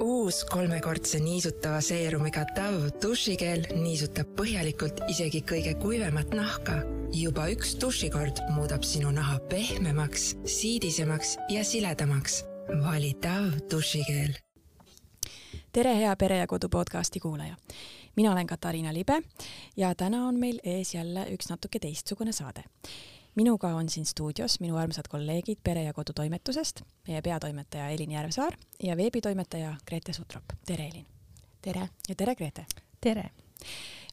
uus kolmekordse niisutava seerumiga Dove dušikeel niisutab põhjalikult isegi kõige kuivemat nahka. juba üks dušikord muudab sinu naha pehmemaks, siidisemaks ja siledamaks. vali Dove dušikeel. tere, hea Pere ja Kodu podcasti kuulaja. mina olen Katariina Libe ja täna on meil ees jälle üks natuke teistsugune saade minuga on siin stuudios minu armsad kolleegid Pere ja Kodu toimetusest, meie peatoimetaja Elin Järvsaar ja veebitoimetaja Grete Sutrop. tere, Elin! tere! ja tere, Grete! tere!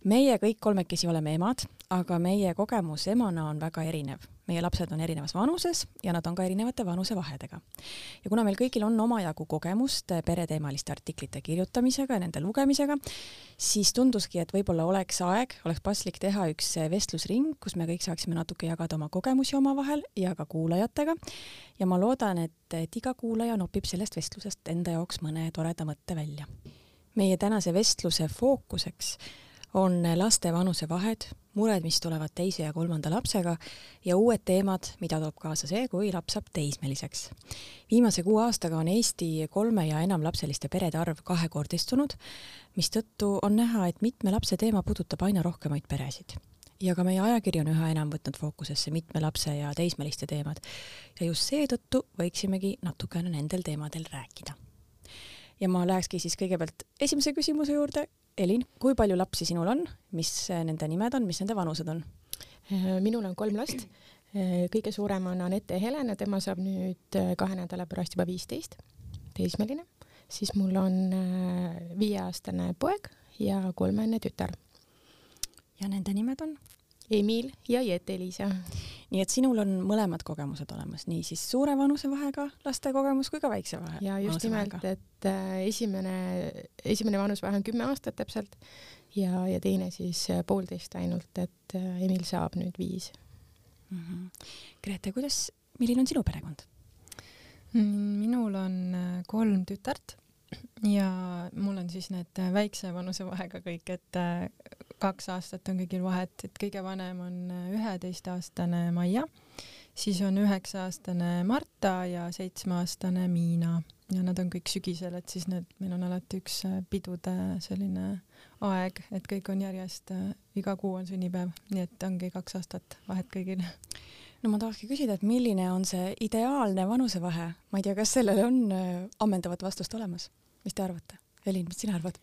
Meie kõik kolmekesi oleme emad, aga meie kogemus emana on väga erinev meie lapsed on erinevas vanuses ja nad on ka erinevate vanusevahedega. ja kuna meil kõigil on omajagu kogemust pereteemaliste artiklite kirjutamisega ja nende lugemisega, siis tunduski, et võib-olla oleks aeg, oleks paslik teha üks vestlusring, kus me kõik saaksime natuke jagada oma kogemusi omavahel ja ka kuulajatega. ja ma loodan, et, et iga kuulaja nopib sellest vestlusest enda jaoks mõne toreda mõtte välja. meie tänase vestluse fookuseks on laste vanusevahed, mured, mis tulevad teise ja kolmanda lapsega ja uued teemad, mida toob kaasa see, kui laps saab teismeliseks. viimase kuue aastaga on Eesti kolme ja enamlapseliste perede arv kahekordistunud, mistõttu on näha, et mitme lapse teema puudutab aina rohkemaid peresid ja ka meie ajakiri on üha enam võtnud fookusesse mitme lapse ja teismeliste teemad. ja just seetõttu võiksimegi natukene nendel teemadel rääkida. Ja ma lähekski siis kõigepealt esimese küsimuse juurde, Elin, kui palju lapsi sinul on, mis nende nimed on, mis nende vanused on? Äh, minul on kolm last. Äh, kõige suurem on Anette Helena, tema saab nüüd äh, kahe nädala pärast juba viisteist, teismeline. siis mul on viieaastane poeg ja kolmeaastane tütar. ja nende nimed on? Emil ja Jette-Liisa. nii et sinul on mõlemad kogemused olemas, nii siis suure vanusevahega laste kogemus kui ka väikse vahe. ja just nimelt, et äh, esimene, esimene vanusvahe on kümme aastat täpselt ja, ja teine siis äh, poolteist ainult, et äh, Emil saab nüüd viis mm. -hmm. Grete, kuidas, milline on sinu perekond? minul on kolm tütart ja mul on siis need väikse vanusevahega kõik, et kaks aastat on kõigil vahet, et kõige vanem on üheteistaastane Maia, siis on üheksa-aastane Marta ja seitsmeaastane Miina ja nad on kõik sügisel, et siis need, meil on alati üks pidude selline aeg, et kõik on järjest, iga kuu on sünnipäev, nii et ongi kaks aastat vahet kõigil. no ma tahakski küsida, et milline on see ideaalne vanusevahe, ma ei tea, kas sellele on äh, ammendavat vastust olemas, mis te arvate? Elin, mis sina arvad?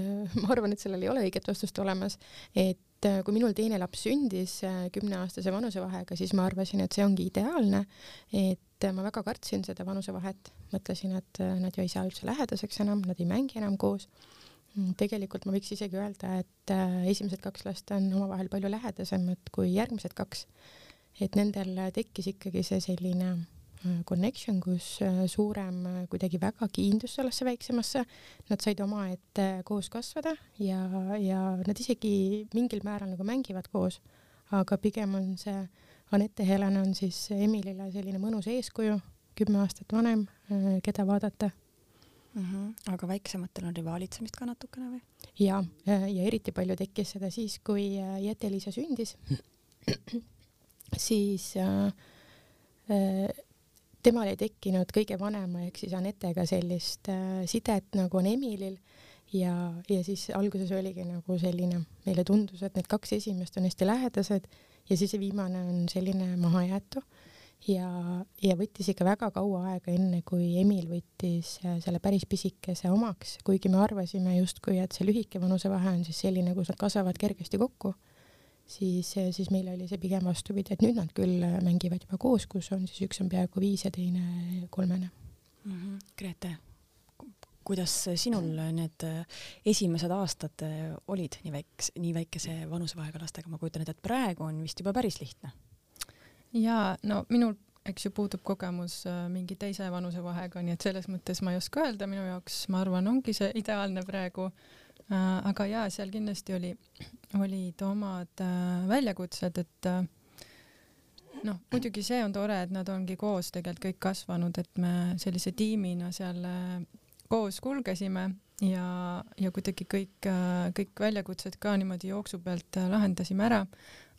ma arvan, et sellel ei ole õiget vastust olemas, et äh, kui minul teine laps sündis äh, kümneaastase vanusevahega, siis ma arvasin, et see ongi ideaalne, et äh, ma väga kartsin seda vanusevahet, mõtlesin, et nad ju ei saa üldse lähedaseks enam, nad ei mängi enam koos. Tegelikult ma võiks isegi öelda, et esimesed kaks last on omavahel palju lähedasemad kui järgmised kaks. et nendel tekkis ikkagi see selline connection, kus äh, suurem äh, kuidagi väga kiindus sellesse väiksemasse, nad said omaette koos kasvada ja, ja nad isegi mingil määral nagu mängivad koos, aga pigem on see Anette Helena on siis Emilile selline mõnus eeskuju, kümme aastat vanem, äh, keda vaadata mm. -hmm. aga väiksematel on rivaalitsemist ka natukene või? ja, ja eriti palju tekkis seda siis, kui Jette-Liisa sündis siis äh, temal ei tekkinud kõige vanema ehk siis Anetega sellist äh, sidet nagu on Emilil. Ja, ja siis alguses oligi nagu selline, meile tundus, et need kaks esimest on hästi lähedased ja siis viimane on selline mahajäetu. Ja, ja võttis ikka väga kaua aega, enne kui Emil võttis äh, selle päris pisikese omaks, kuigi me arvasime justkui, et see lühike vanusevahe on siis selline, kus nad kasvavad kergesti kokku siis, siis meil oli see pigem vastupidi, et nüüd nad küll mängivad juba koos, kus on siis üks on peaaegu viis ja teine kolmene mm. -hmm. Grete, kuidas sinul need esimesed aastad olid nii väikse, nii väikese vanusevahega lastega, ma kujutan ette, et praegu on vist juba päris lihtne. ja no minul, eks ju, puudub kogemus äh, mingi teise vanusevahega, nii et selles mõttes ma ei oska öelda, minu jaoks, ma arvan, ongi see ideaalne praegu Äh, aga jaa, seal kindlasti oli, olid omad äh, väljakutsed, et äh, noh, muidugi see on tore, et nad ongi koos tegelikult kõik kasvanud, et me sellise tiimina seal koos kulgesime ja, ja kuidagi kõik, kõik väljakutsed ka niimoodi jooksu pealt lahendasime ära.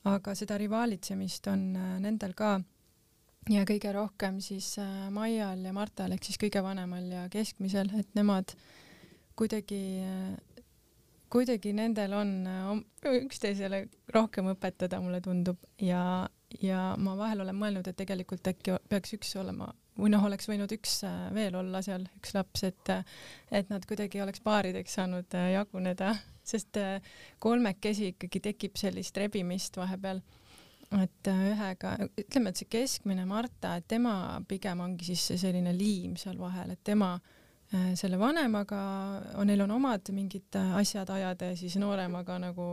aga seda rivaalitsemist on nendel ka ja kõige rohkem siis äh, Maial ja Martal ehk siis kõige vanemal ja keskmisel, et nemad kuidagi, äh, kuidagi nendel on äh, üksteisele rohkem õpetada, mulle tundub, ja, ja ma vahel olen mõelnud, et tegelikult äkki peaks üks olema või noh, oleks võinud üks veel olla seal, üks laps, et, et nad kuidagi oleks paarideks saanud jaguneda, sest kolmekesi ikkagi tekib sellist rebimist vahepeal. Et äh, ühega, ütleme, et see keskmine Marta, tema pigem ongi siis selline liim seal vahel, et tema äh, selle vanemaga, neil on omad mingid äh, asjad ajada ja siis nooremaga nagu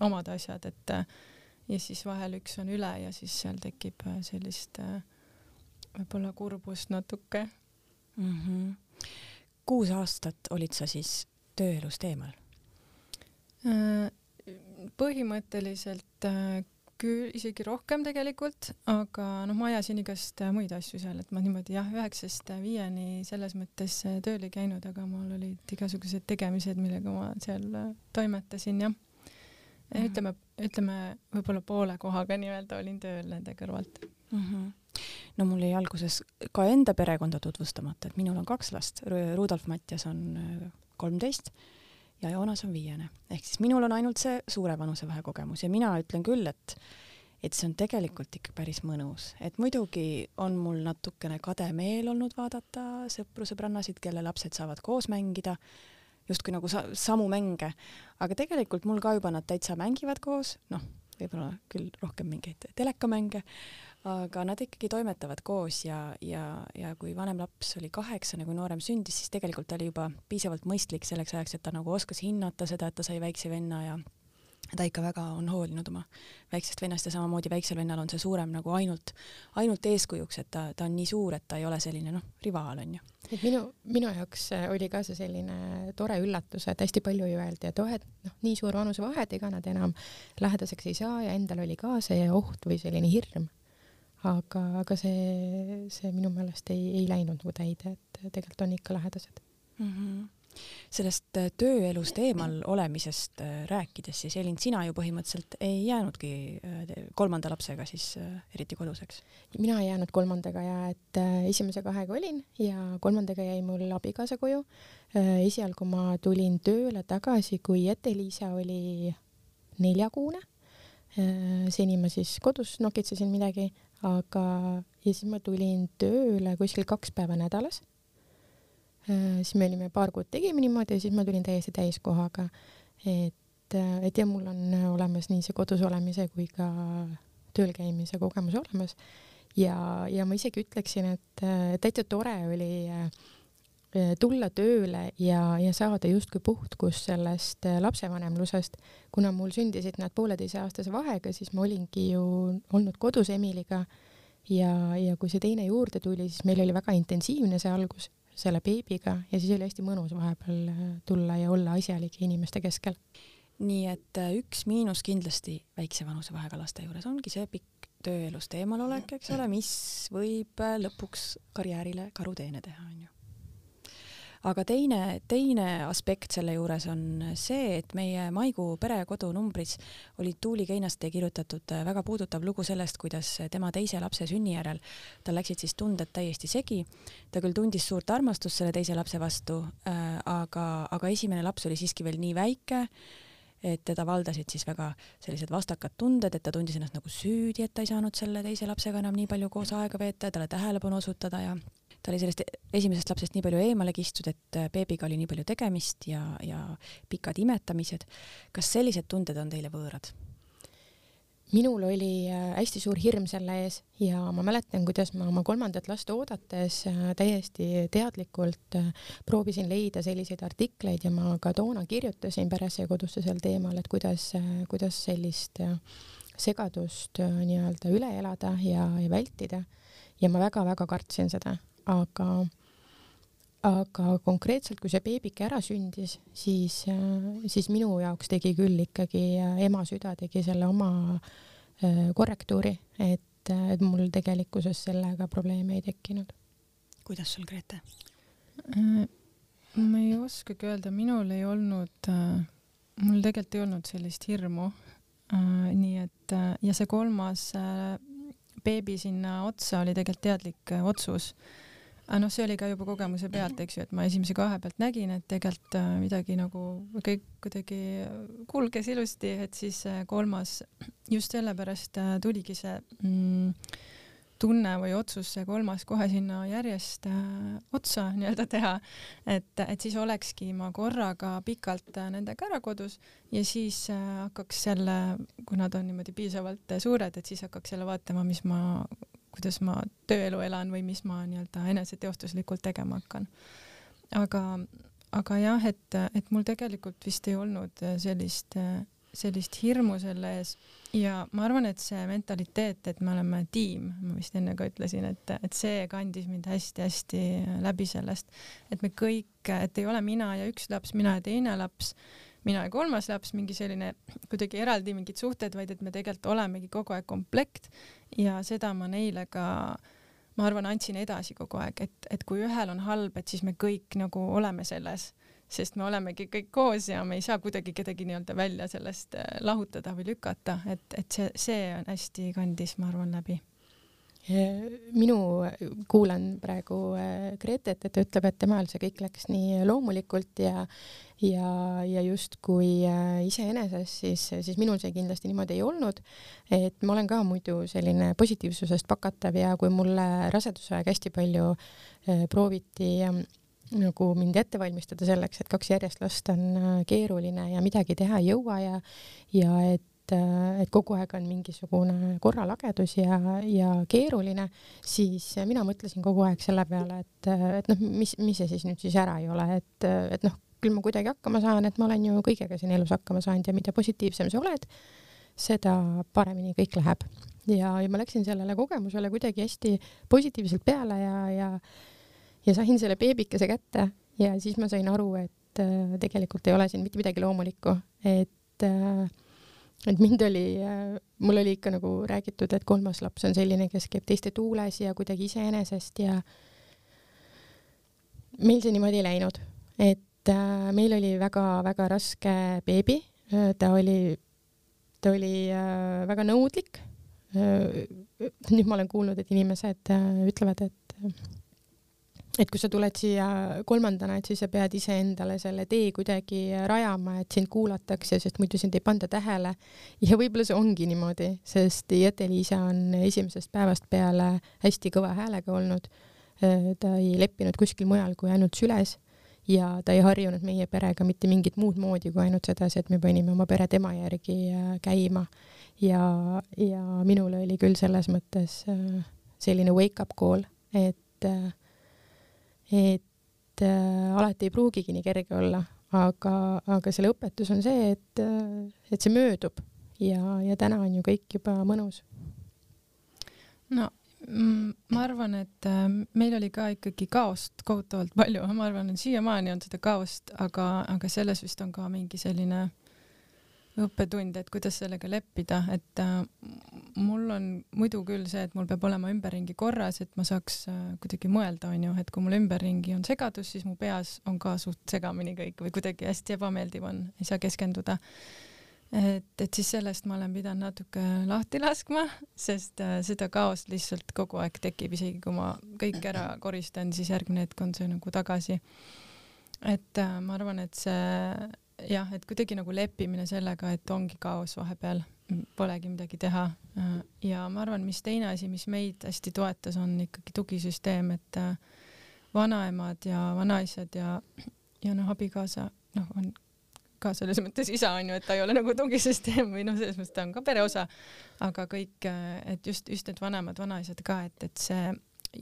omad asjad, et ja siis vahel üks on üle ja siis seal tekib sellist võib-olla kurbust natuke mm. -hmm. kuus aastat olid sa siis tööelust eemal? põhimõtteliselt küll isegi rohkem tegelikult, aga noh, ma ajasin igast muid asju seal, et ma niimoodi jah, üheksast viieni selles mõttes tööl ei käinud, aga mul olid igasugused tegemised, millega ma seal toimetasin, jah. Mhm. ütleme, ütleme võib-olla poole kohaga nii-öelda olin tööl nende kõrvalt mm. -hmm no mul jäi alguses ka enda perekonda tutvustamata, et minul on kaks last, Rudolf Mattias on kolmteist ja Joonas on viiene. ehk siis minul on ainult see suure vanusevahe kogemus ja mina ütlen küll, et et see on tegelikult ikka päris mõnus, et muidugi on mul natukene kade meel olnud vaadata sõpru-sõbrannasid, kelle lapsed saavad koos mängida, justkui nagu sa samu mänge, aga tegelikult mul ka juba nad täitsa mängivad koos, noh, võib-olla küll rohkem mingeid telekamänge, aga nad ikkagi toimetavad koos ja, ja, ja kui vanem laps oli kaheksane, kui noorem sündis, siis tegelikult ta oli juba piisavalt mõistlik selleks ajaks, et ta nagu oskas hinnata seda, et ta sai väikse venna ja ta ikka väga on hoolinud oma väiksest vennast ja samamoodi väiksel vennal on see suurem nagu ainult, ainult eeskujuks, et ta, ta on nii suur, et ta ei ole selline noh, rivaal on ju. et minu, minu jaoks oli ka see selline tore üllatus, et hästi palju ju öeldi, et oh, et noh, nii suur vanusevahe, et ega nad enam lähedaseks ei saa ja endal oli ka see oht või selline hirm aga, aga see, see minu meelest ei, ei läinud nagu täide, et tegelikult on ikka lähedased mm. -hmm sellest äh, tööelust eemal olemisest äh, rääkides, siis Elin, sina ju põhimõtteliselt ei jäänudki äh, kolmanda lapsega siis eriti koduseks? mina ei jäänud kolmandaga ja et esimese kahega olin ja kolmandaga jäi mul abikaasa koju. esialgu ma tulin tööle tagasi, kui Ette-Liisa oli neljakuune. seni ma siis kodus nokitsesin midagi, aga, ja siis ma tulin tööle kuskil kaks päeva nädalas. Äh, siis me olime paar kuud tegime niimoodi ja siis ma tulin täiesti täiskohaga. et, äh, et ja mul on olemas nii see kodus olemise kui ka tööl käimise kogemus olemas. ja, ja ma isegi ütleksin, et äh, täitsa tore oli tulla tööle ja, ja saada justkui puhtkust sellest lapsevanemlusest, kuna mul sündisid nad pooleteiseaastase vahega, siis ma olingi ju olnud kodus Emiliga. Ja, ja kui see teine juurde tuli, siis meil oli väga intensiivne see algus selle beebiga ja siis oli hästi mõnus vahepeal äh, tulla ja olla asjalike inimeste keskel. nii et äh, üks miinus kindlasti väikse vanusevahega laste juures ongi see pikk tööelust eemalolek, eks ole, mis võib äh, lõpuks karjäärile karuteene teha, onju aga teine, teine aspekt selle juures on see, et meie maikuu perekodu numbris oli Tuuli Keinaste kirjutatud väga puudutav lugu sellest, kuidas tema teise lapse sünni järel tal läksid siis tunded täiesti segi. ta küll tundis suurt armastust selle teise lapse vastu äh,, aga, aga esimene laps oli siiski veel nii väike et teda valdasid siis väga sellised vastakad tunded, et ta tundis ennast nagu süüdi, et ta ei saanud selle teise lapsega enam nii palju koos aega veeta ja talle tähelepanu osutada ja ta oli sellest esimesest lapsest nii palju eemale kistud, et äh, beebiga oli nii palju tegemist ja, ja pikad imetamised. kas sellised tunded on teile võõrad? minul oli äh, hästi suur hirm selle ees ja ma mäletan, kuidas ma oma kolmandat last oodates äh, täiesti teadlikult proovisin leida selliseid artikleid ja ma ka toona kirjutasin Peresse ja kodusse sel teemal, et kuidas, kuidas sellist segadust nii-öelda üle elada ja, ja vältida. ja ma väga-väga kartsin seda aga, aga konkreetselt, kui see beebike ära sündis, siis, siis minu jaoks tegi küll ikkagi ema süda tegi selle oma äh, korrektuuri, et, et mul tegelikkuses sellega probleeme ei tekkinud. kuidas sul, Grete? Äh, ma ei oskagi öelda, minul ei olnud, äh, mul tegelikult ei olnud sellist hirmu. nii et ja see kolmas beebi sinna otsa oli tegelikult teadlik äh, otsus. Aga noh, see oli ka juba kogemuse pealt, eks ju, et ma esimese kahe pealt nägin, et tegelikult äh, midagi nagu kõik kuidagi kulges ilusti, et siis kolmas just sellepärast tuligi see mm, tunne või otsus see kolmas kohe sinna järjest äh, otsa nii-öelda teha, et, et siis olekski ma korraga pikalt äh, nendega ära kodus ja siis äh, hakkaks jälle, kui nad on niimoodi piisavalt äh, suured, et siis hakkaks jälle vaatama, mis ma, kuidas ma tööelu elan või mis ma nii-öelda eneseteostuslikult tegema hakkan. aga, aga jah, et, et mul tegelikult vist ei olnud äh, sellist äh, sellist hirmu selle ees ja ma arvan, et see mentaliteet, et me oleme tiim, ma vist enne ka ütlesin, et, et see kandis mind hästi-hästi läbi sellest, et me kõik, et ei ole mina ja üks laps, mina ja teine laps, mina ja kolmas laps, mingi selline kuidagi eraldi mingid suhted, vaid et me tegelikult olemegi kogu aeg komplekt ja seda ma neile ka ma arvan, andsin edasi kogu aeg, et, et kui ühel on halb, et siis me kõik nagu oleme selles sest me olemegi kõik koos ja me ei saa kuidagi kedagi nii-öelda välja sellest äh, lahutada või lükata, et, et see, see on hästi kandis, ma arvan, läbi minu, kuulan praegu äh, Gretet, et ta ütleb, et temal see kõik läks nii loomulikult ja ja, ja justkui äh, iseenesest, siis, siis minul see kindlasti niimoodi ei olnud. et ma olen ka muidu selline positiivsusest pakatav ja kui mulle raseduse aeg hästi palju prooviti nagu mind ette valmistada selleks, et kaks järjest last on äh, keeruline ja midagi teha ei jõua ja ja et äh, et kogu aeg on mingisugune korralagedus ja, ja keeruline, siis mina mõtlesin kogu aeg selle peale, et, et noh, mis, mis see siis nüüd siis ära ei ole, et, et noh, küll ma kuidagi hakkama saan, et ma olen ju kõigega siin elus hakkama saanud ja mida positiivsem sa oled, seda paremini kõik läheb. ja, ja ma läksin sellele kogemusele kuidagi hästi positiivselt peale ja, ja ja sain selle beebikese kätte ja siis ma sain aru, et tegelikult ei ole siin mitte midagi loomulikku, et äh, et mind oli äh,, mul oli ikka nagu räägitud, et kolmas laps on selline, kes käib teiste tuules ja kuidagi iseenesest ja meil see niimoodi ei läinud, et äh, meil oli väga-väga raske beebi. Äh,, ta oli, ta oli väga nõudlik. Nüüd ma olen kuulnud, et inimesed ütlevad, et et kui sa tuled siia kolmandana, et siis sa pead iseendale selle tee kuidagi rajama, et sind kuulatakse, sest muidu sind ei panda tähele. ja võib-olla see ongi niimoodi, sest Jete-Liisa on esimesest päevast peale hästi kõva häälega olnud. ta ei leppinud kuskil mujal kui ainult süles ja ta ei harjunud meie perega mitte mingit muud moodi kui ainult sedasi, et me panime oma pere tema järgi äh, käima. ja, ja minul oli küll selles mõttes äh, selline wake up call, et äh, et äh, alati ei pruugigi nii kerge olla, aga, aga selle õpetus on see, et, äh, et see möödub ja, ja täna on ju kõik juba mõnus. no mm, ma arvan, et äh, meil oli ka ikkagi kaost kohutavalt palju, ma arvan, et siiamaani on seda kaost, aga, aga selles vist on ka mingi selline õppetund, et kuidas sellega leppida, et äh, mul on muidu küll see, et mul peab olema ümberringi korras, et ma saaks äh, kuidagi mõelda, onju, et kui mul ümberringi on segadus, siis mu peas on ka suht segamini kõik või kuidagi hästi ebameeldiv on, ei saa keskenduda. et, et siis sellest ma olen pidanud natuke lahti laskma, sest äh, seda kaost lihtsalt kogu aeg tekib, isegi kui ma kõik ära koristan, siis järgmine hetk on see nagu tagasi. et ma arvan, et see jah, et kuidagi nagu leppimine sellega, et ongi kaos vahepeal, polegi midagi teha. ja ma arvan, mis teine asi, mis meid hästi toetas, on ikkagi tugisüsteem, et äh, vanaemad ja vanaisad ja, ja noh, abikaasa, noh, on ka selles mõttes isa on ju, et ta ei ole nagu tugisüsteem või noh, selles mõttes ta on ka pere osa, aga kõik, äh, et just, just need vanemad vanaisad ka, et, et see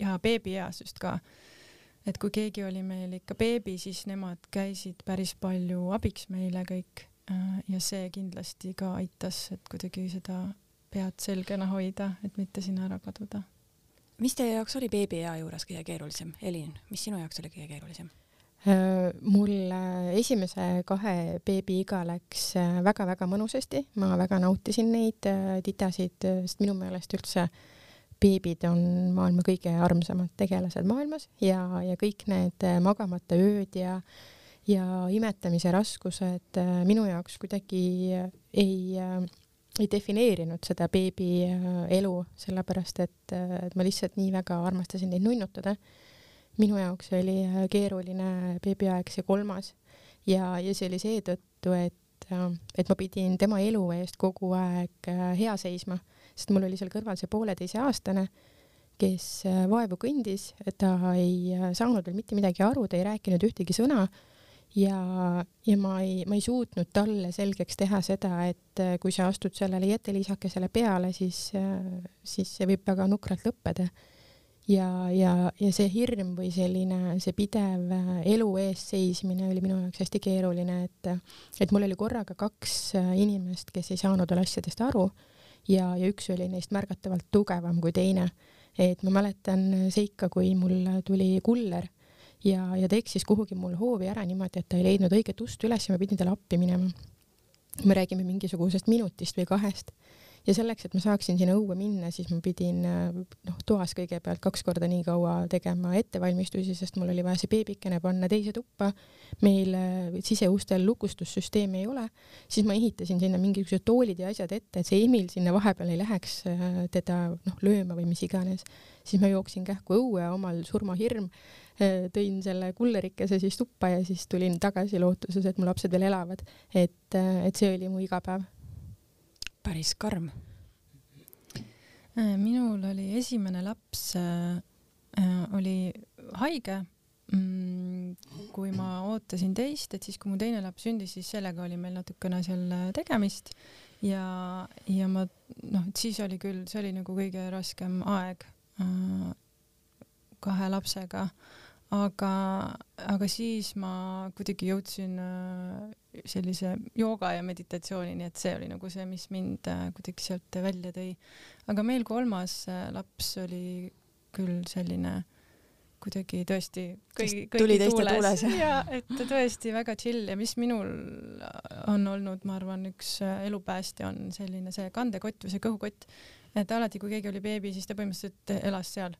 ja beebieas just ka et kui keegi oli meil ikka beebi, siis nemad käisid päris palju abiks meile kõik äh, ja see kindlasti ka aitas, et kuidagi seda pead selgena hoida, et mitte sinna ära kaduda. mis teie jaoks oli beebiea juures kõige keerulisem, Elin, mis sinu jaoks oli kõige keerulisem? Äh, mul äh, esimese kahe beebi-iga läks väga-väga mõnusasti, ma väga nautisin neid titasid, sest minu meelest üldse äh, beebid on maailma kõige armsamad tegelased maailmas ja, ja kõik need äh, magamata ööd ja, ja imetamise raskused äh, minu jaoks kuidagi äh, ei, ei defineerinud seda beebi elu, sellepärast et, et ma lihtsalt nii väga armastasin neid nunnutada. minu jaoks oli keeruline beebiaeg see kolmas ja, ja see oli seetõttu, et, et ma pidin tema elu eest kogu aeg hea seisma, sest mul oli seal kõrval see pooleteiseaastane kes äh, vaevu kõndis, ta ei äh, saanud veel mitte midagi aru, ta ei rääkinud ühtegi sõna ja, ja ma ei, ma ei suutnud talle selgeks teha seda, et äh, kui sa astud sellele jättelisakesele peale, siis, siis see võib väga nukralt lõppeda. ja, ja, ja see hirm või selline, see pidev elu eest seismine oli minu jaoks hästi keeruline, et, et mul oli korraga kaks inimest, kes ei saanud veel asjadest aru ja, ja üks oli neist märgatavalt tugevam kui teine et ma mäletan seika, kui mul tuli kuller ja, ja ta eksis kuhugi mul hoovi ära niimoodi, et ta ei leidnud õiget ust üles ja ma pidin talle appi minema. me räägime mingisugusest minutist või kahest ja selleks, et ma saaksin sinna õue minna, siis ma pidin noh, toas kõigepealt kaks korda nii kaua tegema ettevalmistusi, sest mul oli vaja see beebikene panna teise tuppa. meil äh, siseustel lukustussüsteemi ei ole, siis ma ehitasin sinna mingisugused toolid ja asjad ette, et see Emil sinna vahepeal ei läheks äh, teda noh lööma või mis iganes. siis ma jooksin kähku õue, omal surmahirm äh, tõin selle kullerikese siis tuppa ja siis tulin tagasi lootuses, et mu lapsed veel elavad. et, et see oli mu igapäev päris karm. Äh, minul oli esimene laps äh, äh, oli haige mm,. kui ma ootasin teist, et siis kui mu teine laps sündis, siis sellega oli meil natukene seal tegemist ja, ja ma noh, et siis oli küll, see oli nagu kõige raskem aeg kahe lapsega aga, aga siis ma kuidagi jõudsin äh, sellise jooga ja meditatsioonini, et see oli nagu see, mis mind äh, kuidagi sealt välja tõi. aga meil kolmas äh, laps oli küll selline kuidagi tõesti kõigi, kõigi tuules, tuules ja et tõesti väga chill ja mis minul on olnud, ma arvan, üks elupäästja on selline see kandekott või see kõhukott, et alati, kui keegi oli beebi, siis ta põhimõtteliselt elas seal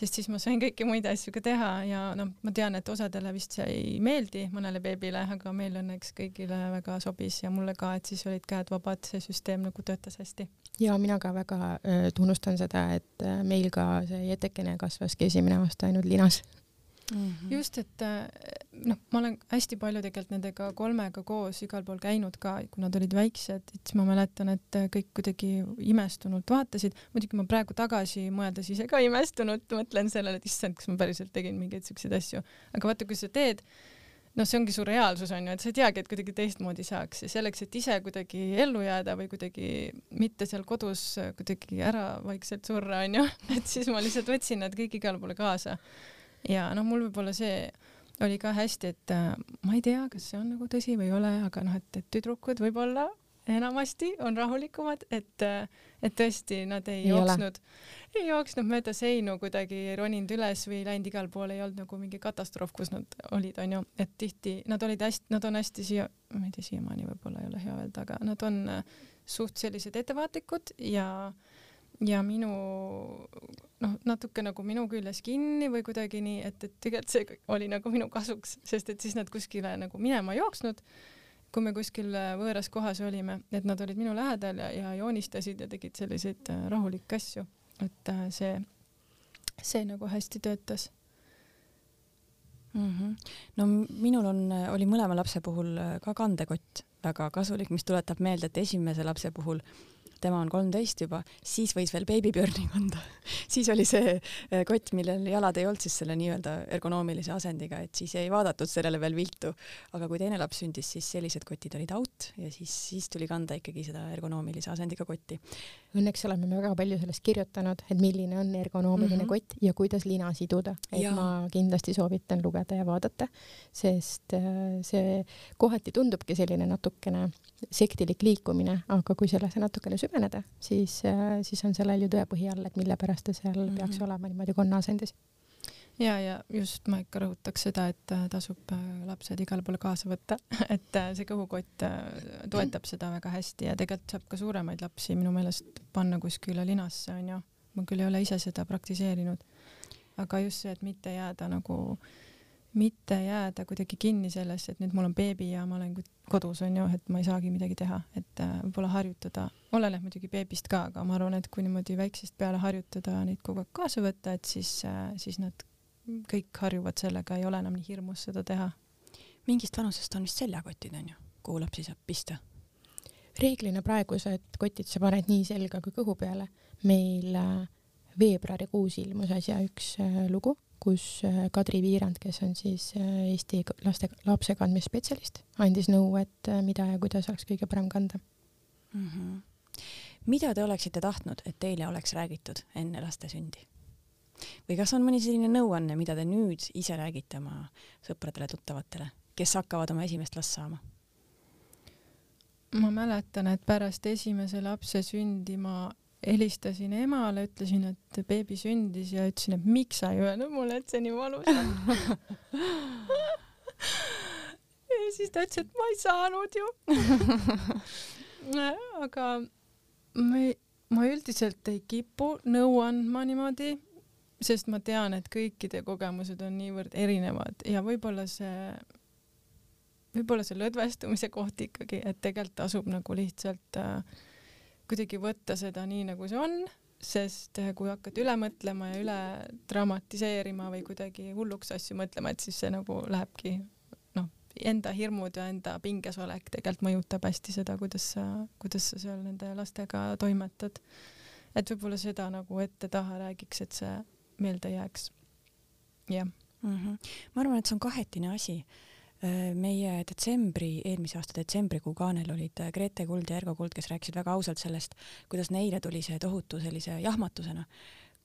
sest siis ma sain kõiki muid asju ka teha ja noh, ma tean, et osadele vist see ei meeldi, mõnele beebile, aga meil õnneks kõigile väga sobis ja mulle ka, et siis olid käed vabad, see süsteem nagu töötas hästi. ja mina ka väga äh, tunnustan seda, et äh, meil ka see jätekene kasvaski esimene aasta ainult linas mm. -hmm. just, et äh, noh, ma olen hästi palju tegelikult nendega kolmega koos igal pool käinud ka, kui nad olid väiksed, et siis ma mäletan, et äh, kõik kuidagi imestunult vaatasid. muidugi ma praegu tagasi mõeldes ise ka imestunult mõtlen sellele, et issand, kas ma päriselt tegin mingeid siukseid asju. aga vaata, kui sa teed, noh, see ongi su reaalsus onju, et sa ei teagi, et kuidagi teistmoodi saaks ja selleks, et ise kuidagi ellu jääda või kuidagi mitte seal kodus kuidagi ära vaikselt surra onju, et siis ma lihtsalt võtsin nad kõik igale poole kaasa ja noh, mul võib-olla see oli ka hästi, et äh, ma ei tea, kas see on nagu tõsi või ei ole, aga noh, et, et tüdrukud võib-olla enamasti on rahulikumad, et, äh, et tõesti nad ei, ei jooksnud, ei jooksnud mööda seinu kuidagi, roninud üles või läinud igale poole, ei olnud nagu mingi katastroof, kus nad olid, onju, et tihti nad olid hästi, nad on hästi siia, ma ei tea, siiamaani võib-olla ei ole hea öelda, aga nad on äh, suht sellised ettevaatlikud ja ja minu noh, natuke nagu minu küljes kinni või kuidagi nii, et, et tegelikult see oli nagu minu kasuks, sest et siis nad kuskile nagu minema ei jooksnud, kui me kuskil võõras kohas olime, et nad olid minu lähedal ja, ja joonistasid ja tegid selliseid äh, rahulikke asju, et äh, see, see nagu hästi töötas mm. -hmm. no minul on, oli mõlema lapse puhul äh, ka kandekott väga kasulik, mis tuletab meelde, et esimese lapse puhul tema on kolmteist juba, siis võis veel beebipjörni kanda siis oli see äh, kott, millel jalad ei olnud siis selle nii-öelda ergonoomilise asendiga, et siis ei vaadatud sellele veel viltu. aga kui teine laps sündis, siis sellised kotid olid out ja siis, siis tuli kanda ikkagi seda ergonoomilise asendiga kotti. Õnneks oleme me väga palju sellest kirjutanud, et milline on ergonoomiline mm -hmm. kott ja kuidas lina siduda, et ja. ma kindlasti soovitan lugeda ja vaadata, sest äh, see kohati tundubki selline natukene sektilik liikumine, aga kui sellesse natukene süveneda, siis, äh, siis on sellel ju tõepõhi all, et mille pärast ta seal mm -hmm. peaks olema niimoodi konnaasendis. ja, ja just ma ikka rõhutaks seda, et äh, tasub äh, lapsed igale poole kaasa võtta, et see kõhukott toetab seda väga hästi ja tegelikult saab ka suuremaid lapsi minu meelest panna kuskile linasse onju. ma küll ei ole ise seda praktiseerinud, aga just see, et mitte jääda nagu mitte jääda kuidagi kinni sellesse, et nüüd mul on beebi ja ma olen kodus onju, et ma ei saagi midagi teha, et äh, võib-olla harjutada, oleneb muidugi beebist ka, aga ma arvan, et kui niimoodi väiksest peale harjutada neid kogu aeg kaasa võtta, et siis, äh, siis nad kõik harjuvad sellega, ei ole enam nii hirmus seda teha. mingist vanusest on vist seljakotid onju, kuhu lapsi saab pista? reeglina praegused kotid sa paned nii selga kui kõhu peale. meil äh, veebruarikuus ilmus äsja üks lugu kus äh, Kadri Viirand, kes on siis äh, Eesti laste, lapsekandmisspetsialist, andis nõu, et äh, mida ja kuidas oleks kõige parem kanda mm. -hmm. mida te oleksite tahtnud, et teile oleks räägitud enne laste sündi? või kas on mõni selline nõuanne, mida te nüüd ise räägite oma sõpradele-tuttavatele, kes hakkavad oma esimest last saama? ma mäletan, et pärast esimese lapse sündi ma helistasin emale, ütlesin, et beebi sündis ja ütlesin, et miks sa ei öelnud mulle, et see nii valus on. Ja siis ta ütles, et ma ei saanud ju. Aga ma ei, ma üldiselt ei kipu nõu andma niimoodi, sest ma tean, et kõikide kogemused on niivõrd erinevad ja võib-olla see, võib-olla see lõdvestumise koht ikkagi, et tegelikult tasub nagu lihtsalt äh, kuidagi võtta seda nii, nagu see on, sest eh, kui hakkad üle mõtlema ja üle dramatiseerima või kuidagi hulluks asju mõtlema, et siis see nagu lähebki noh, enda hirmud ja enda pingesolek tegelikult mõjutab hästi seda, kuidas sa, kuidas sa seal nende lastega toimetad. et võib-olla seda nagu ette-taha räägiks, et see meelde jääks. jah mm. -hmm. ma arvan, et see on kahetine asi meie detsembri, eelmise aasta detsembrikuu kaanel olid äh, Grete Kuld ja Ergo Kuld, kes rääkisid väga ausalt sellest, kuidas neile tuli see tohutu sellise jahmatusena,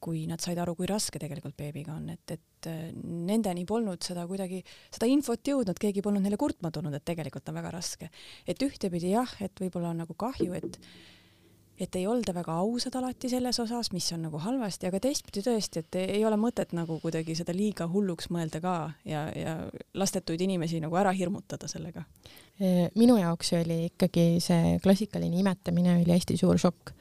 kui nad said aru, kui raske tegelikult beebiga on, et, et äh, nendeni polnud seda kuidagi, seda infot jõudnud, keegi polnud neile kurtma tulnud, et tegelikult on väga raske. et ühtepidi jah, et võib-olla on nagu kahju, et et ei olda väga ausad alati selles osas, mis on nagu halvasti, aga teistpidi tõesti, et ei ole mõtet nagu kuidagi seda liiga hulluks mõelda ka ja, ja lastetuid inimesi nagu ära hirmutada sellega. minu jaoks oli ikkagi see klassikaline imetamine oli hästi suur šokk,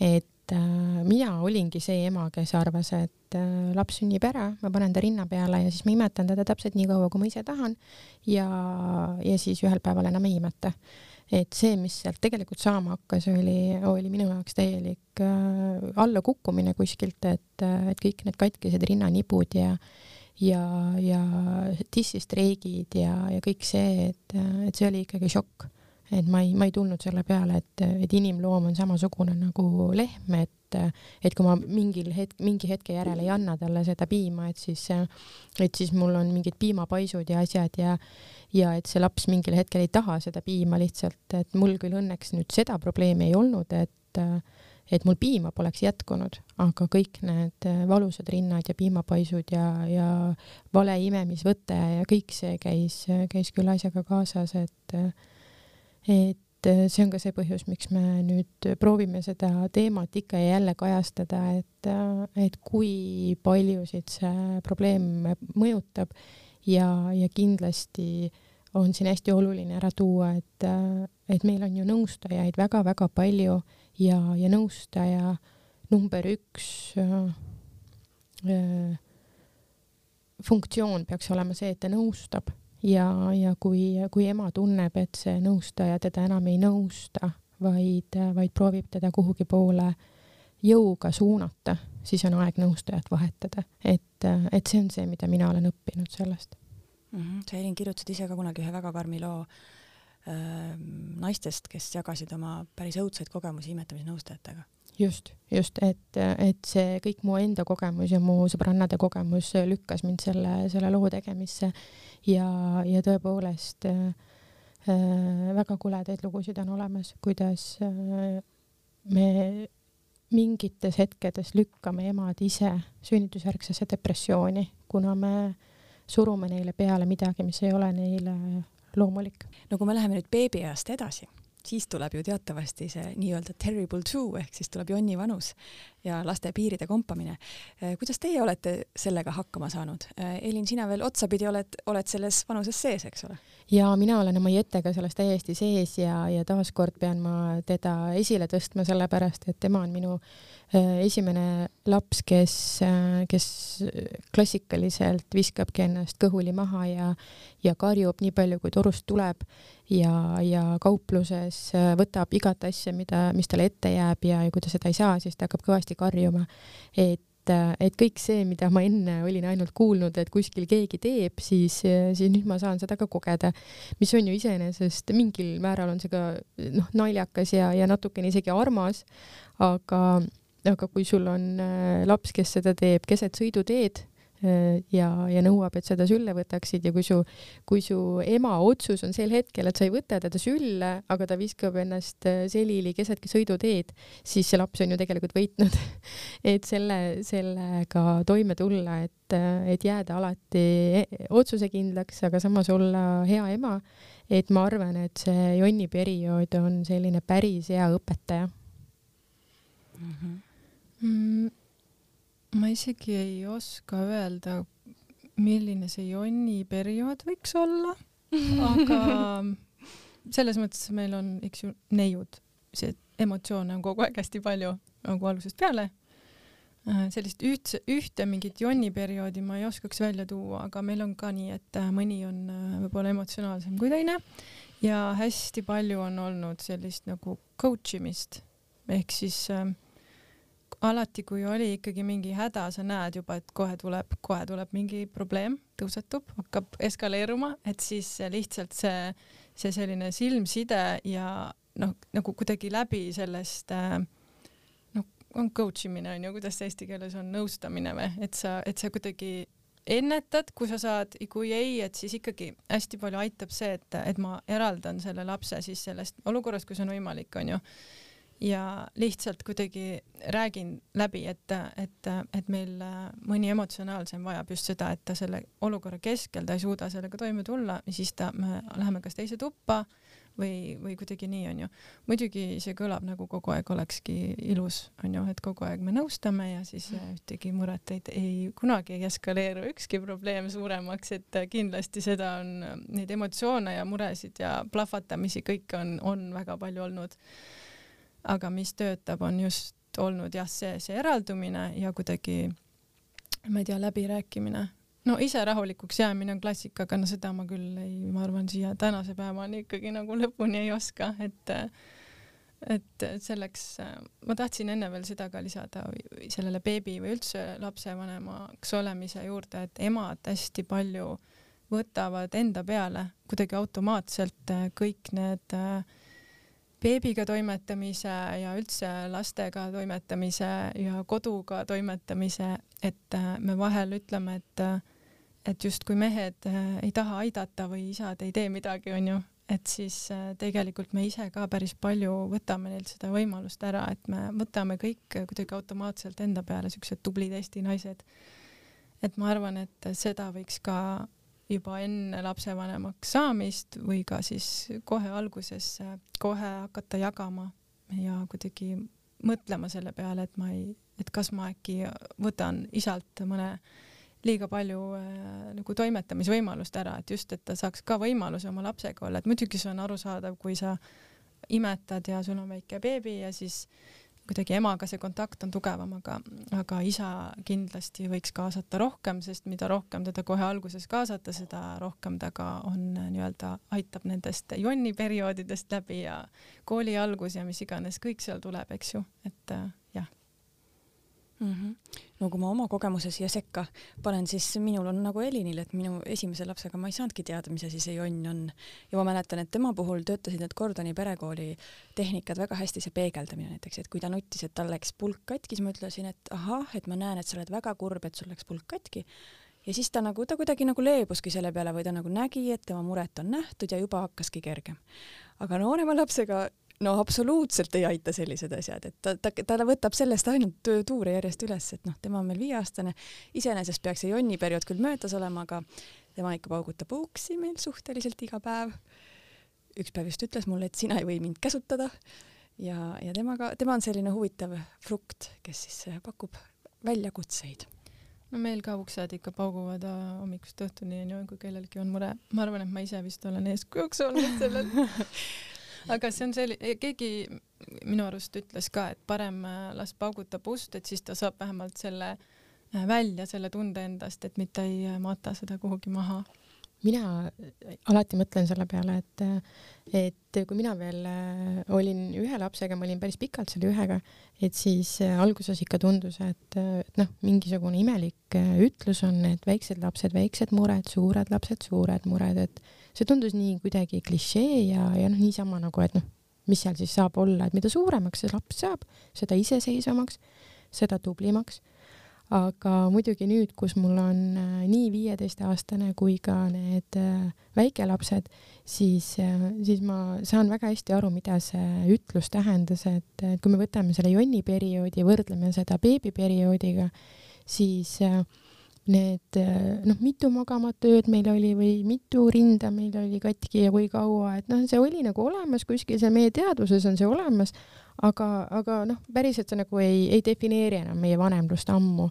et äh, mina olingi see ema, kes arvas, et äh, laps sünnib ära, ma panen ta rinna peale ja siis ma imetan teda täpselt nii kaua, kui ma ise tahan ja, ja siis ühel päeval enam ei imeta et see, mis sealt tegelikult saama hakkas, oli, oli minu jaoks täielik äh, allakukkumine kuskilt, et, et kõik need katkised rinnanipud ja ja, ja dissistreigid ja, ja kõik see, et, et see oli ikkagi šokk. et ma ei, ma ei tulnud selle peale, et, et inimloom on samasugune nagu lehm, et et kui ma mingil hetk, mingi hetke järel ei anna talle seda piima, et siis, et siis mul on mingid piimapaisud ja asjad ja ja et see laps mingil hetkel ei taha seda piima lihtsalt, et mul küll õnneks nüüd seda probleemi ei olnud, et et mul piima poleks jätkunud, aga kõik need valusad rinnad ja piimapaisud ja, ja vale imemisvõte ja kõik see käis, käis küll asjaga kaasas, et et see on ka see põhjus, miks me nüüd proovime seda teemat ikka ja jälle kajastada, et, et kui paljusid see probleem mõjutab ja, ja kindlasti on siin hästi oluline ära tuua, et, et meil on ju nõustajaid väga-väga palju ja, ja nõustaja number üks äh, äh, funktsioon peaks olema see, et ta nõustab ja, ja kui, kui ema tunneb, et see nõustaja teda enam ei nõusta, vaid, vaid proovib teda kuhugi poole jõuga suunata, siis on aeg nõustajat vahetada, et, et see on see, mida mina olen õppinud sellest mm. -hmm. sa, Elin, kirjutasid ise ka kunagi ühe väga karmi loo äh, naistest, kes jagasid oma päris õudsaid kogemusi imetamisnõustajatega. Just, just, et, et see kõik mu enda kogemus ja mu sõbrannade kogemus lükkas mind selle, selle loo tegemisse ja, ja tõepoolest äh, väga koledaid lugusid on olemas, kuidas äh, me mingites hetkedes lükkame emad ise sünnitusjärgsesse depressiooni, kuna me surume neile peale midagi, mis ei ole neile loomulik. no kui me läheme nüüd beebieast edasi, siis tuleb ju teatavasti see nii-öelda terrible two ehk siis tuleb jonni vanus ja laste piiride kompamine. Eh, kuidas teie olete sellega hakkama saanud? Eh, Elin, sina veel otsapidi oled, oled selles vanuses sees, eks ole? ja mina olen oma Jettega selles täiesti sees ja, ja taaskord pean ma teda esile tõstma, sellepärast et tema on minu esimene laps, kes, kes klassikaliselt viskabki ennast kõhuli maha ja, ja karjub nii palju, kui torust tuleb ja, ja kaupluses võtab igat asja, mida, mis talle ette jääb ja, ja kui ta seda ei saa, siis ta hakkab kõvasti karjuma. et et kõik see, mida ma enne olin ainult kuulnud, et kuskil keegi teeb, siis, siis nüüd ma saan seda ka kogeda, mis on ju iseenesest mingil määral on see ka noh, naljakas ja, ja natukene isegi armas, aga aga kui sul on äh, laps, kes seda teeb keset sõiduteed äh, ja, ja nõuab, et seda sülle võtaksid ja kui su, kui su ema otsus on sel hetkel, et sa ei võta teda sülle, aga ta viskab ennast äh, selili kesetki sõiduteed, siis see laps on ju tegelikult võitnud et selle, sellega toime tulla, et, et jääda alati e-, otsusekindlaks, aga samas olla hea ema, et ma arvan, et see jonniperiood on selline päris hea õpetaja mm. -hmm mm,? ma isegi ei oska öelda, milline see jonni periood võiks olla, aga selles mõttes meil on, eks ju, neiud, see emotsioone on kogu aeg hästi palju nagu algusest peale. Äh, sellist ühtse, ühte mingit jonni perioodi ma ei oskaks välja tuua, aga meil on ka nii, et äh, mõni on äh, võib-olla emotsionaalsem kui teine ja hästi palju on olnud sellist nagu coach imist ehk siis alati, kui oli ikkagi mingi häda, sa näed juba, et kohe tuleb, kohe tuleb mingi probleem, tõusetub, hakkab eskaleeruma, et siis lihtsalt see, see selline silmside ja noh, nagu kuidagi läbi sellest äh, noh, on coach imine on ju, kuidas eesti keeles on, nõustamine või, et sa, et sa kuidagi ennetad, kui sa saad, kui ei, et siis ikkagi hästi palju aitab see, et, et ma eraldan selle lapse siis sellest olukorrast, kui see on võimalik, onju ja lihtsalt kuidagi räägin läbi, et, et, et meil mõni emotsionaalsem vajab just seda, et ta selle olukorra keskel, ta ei suuda sellega toime tulla ja siis ta, me läheme kas teise tuppa või, või kuidagi nii, onju. muidugi see kõlab nagu kogu aeg olekski ilus, onju, et kogu aeg me nõustame ja siis ühtegi muret ei, ei, kunagi ei eskaleeru ükski probleem suuremaks, et kindlasti seda on, neid emotsioone ja muresid ja plahvatamisi kõike on, on väga palju olnud aga mis töötab, on just olnud jah, see, see eraldumine ja kuidagi ma ei tea, läbirääkimine. no ise rahulikuks jäämine on klassika, aga no seda ma küll ei, ma arvan, siia tänase päevani ikkagi nagu lõpuni ei oska, et et selleks, ma tahtsin enne veel seda ka lisada sellele beebi või üldse lapsevanemaks olemise juurde, et emad hästi palju võtavad enda peale kuidagi automaatselt kõik need äh, beebiga toimetamise ja üldse lastega toimetamise ja koduga toimetamise, et äh, me vahel ütleme, et äh, et justkui mehed äh, ei taha aidata või isad ei tee midagi, onju, et siis tegelikult me ise ka päris palju võtame neilt seda võimalust ära, et me võtame kõik kuidagi automaatselt enda peale, siuksed tublid Eesti naised. et ma arvan, et seda võiks ka juba enne lapsevanemaks saamist või ka siis kohe alguses kohe hakata jagama ja kuidagi mõtlema selle peale, et ma ei, et kas ma äkki võtan isalt mõne liiga palju äh, nagu toimetamisvõimalust ära, et just, et ta saaks ka võimaluse oma lapsega olla, et muidugi see on arusaadav, kui sa imetad ja sul on väike beebi ja siis kuidagi emaga see kontakt on tugevam, aga, aga isa kindlasti võiks kaasata rohkem, sest mida rohkem teda kohe alguses kaasata, seda rohkem ta ka on nii-öelda, aitab nendest jonniperioodidest läbi ja kooli algus ja mis iganes, kõik seal tuleb, eks ju, et jah mm. -hmm no kui ma oma kogemuse siia sekka panen, siis minul on nagu Elinil, et minu esimese lapsega ma ei saanudki teada, mis asi see jonn on. ja ma mäletan, et tema puhul töötasid need Gordoni perekooli tehnikad väga hästi, see peegeldamine näiteks, et kui ta nuttis, et tal läks pulk katki, siis ma ütlesin, et ahah, et ma näen, et sa oled väga kurb, et sul läks pulk katki. ja siis ta nagu, ta kuidagi nagu leebuski selle peale või ta nagu nägi, et tema muret on nähtud ja juba hakkaski kergem. aga noorema lapsega no absoluutselt ei aita sellised asjad, et ta, ta, ta võtab sellest ainult tuure järjest üles, et noh, tema on veel viieaastane, iseenesest peaks see jonniperiood küll möödas olema, aga tema ikka paugutab uuksi meil suhteliselt iga päev. üks päev just ütles mulle, et sina ei või mind käsutada ja, ja temaga, tema on selline huvitav frukt, kes siis pakub väljakutseid no meil ka uksed ikka pauguvad äh, hommikust õhtuni onju, kui kellelgi on mure. ma arvan, et ma ise vist olen eeskujuks olnud sellel aga see on selline, keegi minu arust ütles ka, et parem äh, las paugutab ust, et siis ta saab vähemalt selle äh, välja, selle tunde endast, et mitte ei äh, mata seda kuhugi maha mina alati mõtlen selle peale, et, et kui mina veel olin ühe lapsega, ma olin päris pikalt selle ühega, et siis alguses ikka tundus, et, et noh, mingisugune imelik ütlus on, et väiksed lapsed, väiksed mured, suured lapsed, suured mured, et see tundus nii kuidagi klišee ja, ja noh, niisama nagu, et noh, mis seal siis saab olla, et mida suuremaks see laps saab, seda iseseisvamaks, seda tublimaks aga muidugi nüüd, kus mul on äh, nii viieteistaastane kui ka need äh, väikelapsed, siis, äh, siis ma saan väga hästi aru, mida see ütlus tähendas, et, kui me võtame selle jonniperioodi ja võrdleme seda beebiperioodiga, siis need noh, mitu magamat ööd meil oli või mitu rinda meil oli katki ja kui kaua, et noh, see oli nagu olemas kuskil, see meie teadvuses on see olemas, aga, aga noh, päriselt see nagu ei, ei defineeri enam meie vanemlust ammu.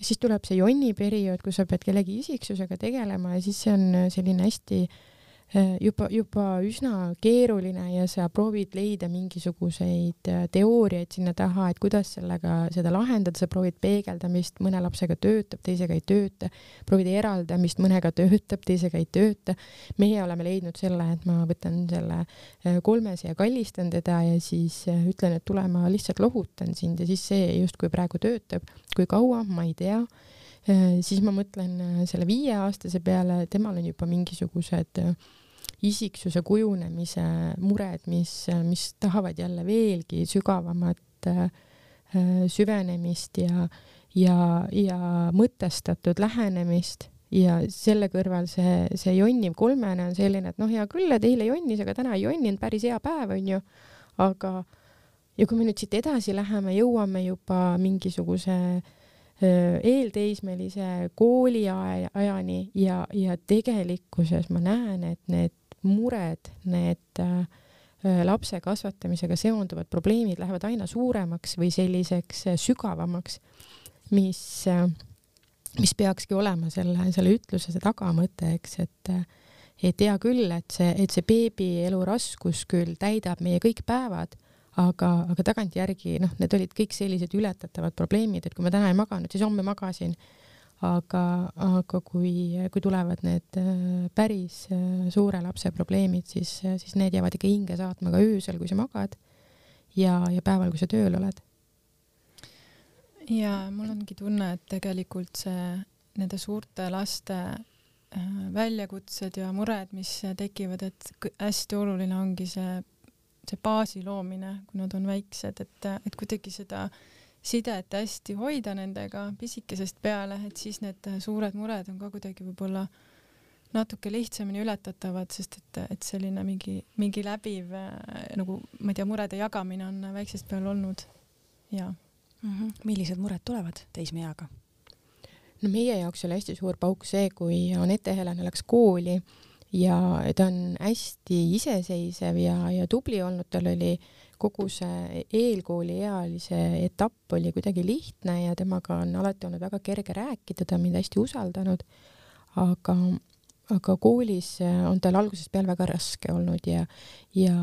siis tuleb see jonni periood, kus sa pead kellegi isiksusega tegelema ja siis see on selline hästi Äh, juba, juba üsna keeruline ja sa proovid leida mingisuguseid äh, teooriaid sinna taha, et kuidas sellega seda lahendada, sa proovid peegeldamist, mõne lapsega töötab, teisega ei tööta, proovid eraldamist, mõnega töötab, teisega ei tööta. meie oleme leidnud selle, et ma võtan selle äh, kolmese ja kallistan teda ja siis ütlen, et tule, ma lihtsalt lohutan sind. Ja siis see justkui praegu töötab. kui kaua, ma ei tea. Siis ma mõtlen selle viieaastase peale, temal on juba mingisugused äh, isiksuse kujunemise mured, mis, mis tahavad jälle veelgi sügavamat äh, süvenemist ja, ja, ja mõtestatud lähenemist. Ja selle kõrval see, see jonniv kolmene on selline, et noh, hea küll, et eile jonnis, aga täna ei jonninud, päris hea päev onju, aga ja kui me nüüd siit edasi läheme, jõuame juba mingisuguse äh, eelteismelise kooliajani ja, ja tegelikkuses ma näen, et need mured, need äh, lapse kasvatamisega seonduvad probleemid lähevad aina suuremaks või selliseks äh, sügavamaks, mis, äh, mis peakski olema selle, selle ütluse see tagamõte, eks, et et hea küll, et see, et see beebielu raskus küll täidab meie kõik päevad, aga, aga tagantjärgi noh, need olid kõik sellised ületatavad probleemid, et kui ma täna ei maganud, siis homme magasin aga, aga kui, kui tulevad need äh, päris äh, suure lapse probleemid, siis, siis need jäävad ikka hinge saatma ka öösel, kui sa magad ja, ja päeval, kui sa tööl oled. ja mul ongi tunne, et tegelikult see nende suurte laste äh, väljakutsed ja mured, mis tekivad, et hästi oluline ongi see, see baasi loomine, kui nad on väiksed, et, et kuidagi seda äh, sidet hästi hoida nendega pisikesest peale, et siis need suured mured on ka kuidagi võib-olla natuke lihtsamini ületatavad, sest et, et selline mingi, mingi läbiv nagu ma ei tea, murede jagamine on väiksest peale olnud ja mm. -hmm. millised mured tulevad teismeeaga? no meie jaoks oli hästi suur pauk see, kui Anette Helena läks kooli ja ta on hästi iseseisev ja, ja tubli olnud, tal oli äh, kogu see eelkooliealise etapp oli kuidagi lihtne ja temaga on alati olnud väga kerge rääkida, ta on mind hästi usaldanud, aga, aga koolis on tal algusest peale väga raske olnud ja, ja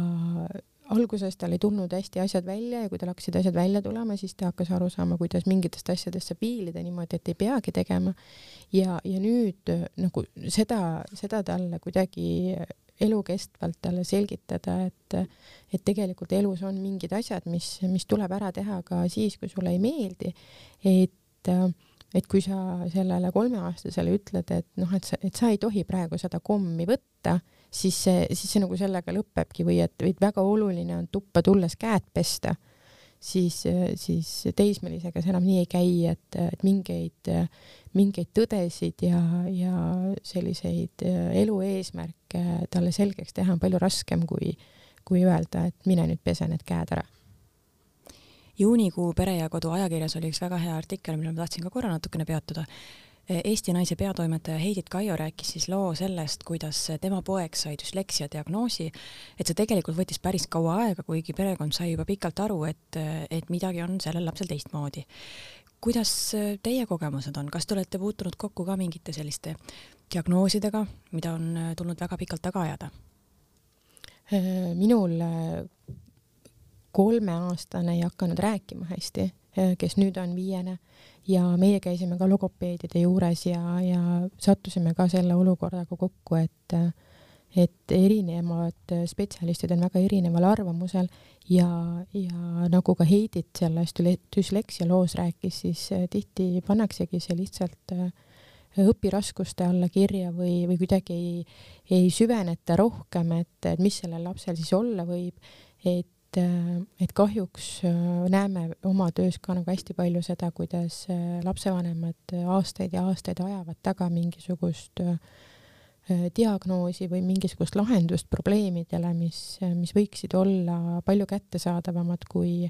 alguses tal ei tulnud hästi asjad välja ja kui tal hakkasid asjad välja tulema, siis ta hakkas aru saama, kuidas mingitest asjadest saab piilida niimoodi, et ei peagi tegema. ja, ja nüüd nagu seda, seda talle kuidagi elukestvalt talle selgitada, et, et tegelikult elus on mingid asjad, mis, mis tuleb ära teha ka siis, kui sulle ei meeldi. et, et kui sa sellele kolmeaastasele ütled, et noh, et sa, et sa ei tohi praegu seda kommi võtta, siis see, siis see nagu sellega lõpebki või et, et väga oluline on tuppa tulles käed pesta siis, siis teismelisega see enam nii ei käi, et, et mingeid, mingeid tõdesid ja, ja selliseid elu eesmärke talle selgeks teha on palju raskem kui, kui öelda, et mine nüüd pese need käed ära. Juunikuu Pere ja Kodu ajakirjas oli üks väga hea artikkel, millel ma tahtsin ka korra natukene peatuda Eesti Naise peatoimetaja Heidit Kaio rääkis siis loo sellest, kuidas tema poeg sai düsleksia diagnoosi, et see tegelikult võttis päris kaua aega, kuigi perekond sai juba pikalt aru, et, et midagi on sellel lapsel teistmoodi. kuidas teie kogemused on, kas te olete puutunud kokku ka mingite selliste diagnoosidega, mida on tulnud väga pikalt taga ajada? minul kolmeaastane ei hakanud rääkima hästi, kes nüüd on viiene ja meie käisime ka logopeedide juures ja, ja sattusime ka selle olukorraga kokku, et et erinevad spetsialistid on väga erineval arvamusel ja, ja nagu ka Heidit sellest düsleksia loos rääkis, siis tihti pannaksegi see lihtsalt õpiraskuste alla kirja või, või kuidagi ei, ei süveneta rohkem, et, et mis sellel lapsel siis olla võib, et et kahjuks näeme oma töös ka nagu hästi palju seda, kuidas lapsevanemad aastaid ja aastaid ajavad taga mingisugust diagnoosi või mingisugust lahendust probleemidele, mis, mis võiksid olla palju kättesaadavamad, kui,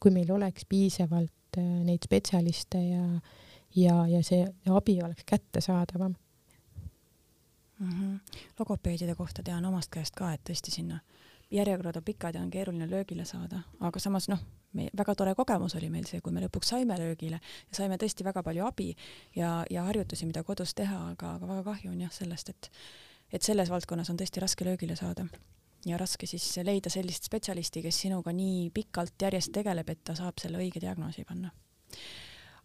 kui meil oleks piisavalt neid spetsialiste ja, ja, ja see abi oleks kättesaadavam mm. -hmm. logopeedide kohta tean omast käest ka, et tõesti sinna järjekorrad on pikad ja on keeruline löögile saada, aga samas noh, me väga tore kogemus oli meil see, kui me lõpuks saime löögile ja saime tõesti väga palju abi ja, ja harjutusi, mida kodus teha, aga, aga väga kahju on jah sellest, et et selles valdkonnas on tõesti raske löögile saada. Ja raske siis leida sellist spetsialisti, kes sinuga nii pikalt järjest tegeleb, et ta saab selle õige diagnoosi panna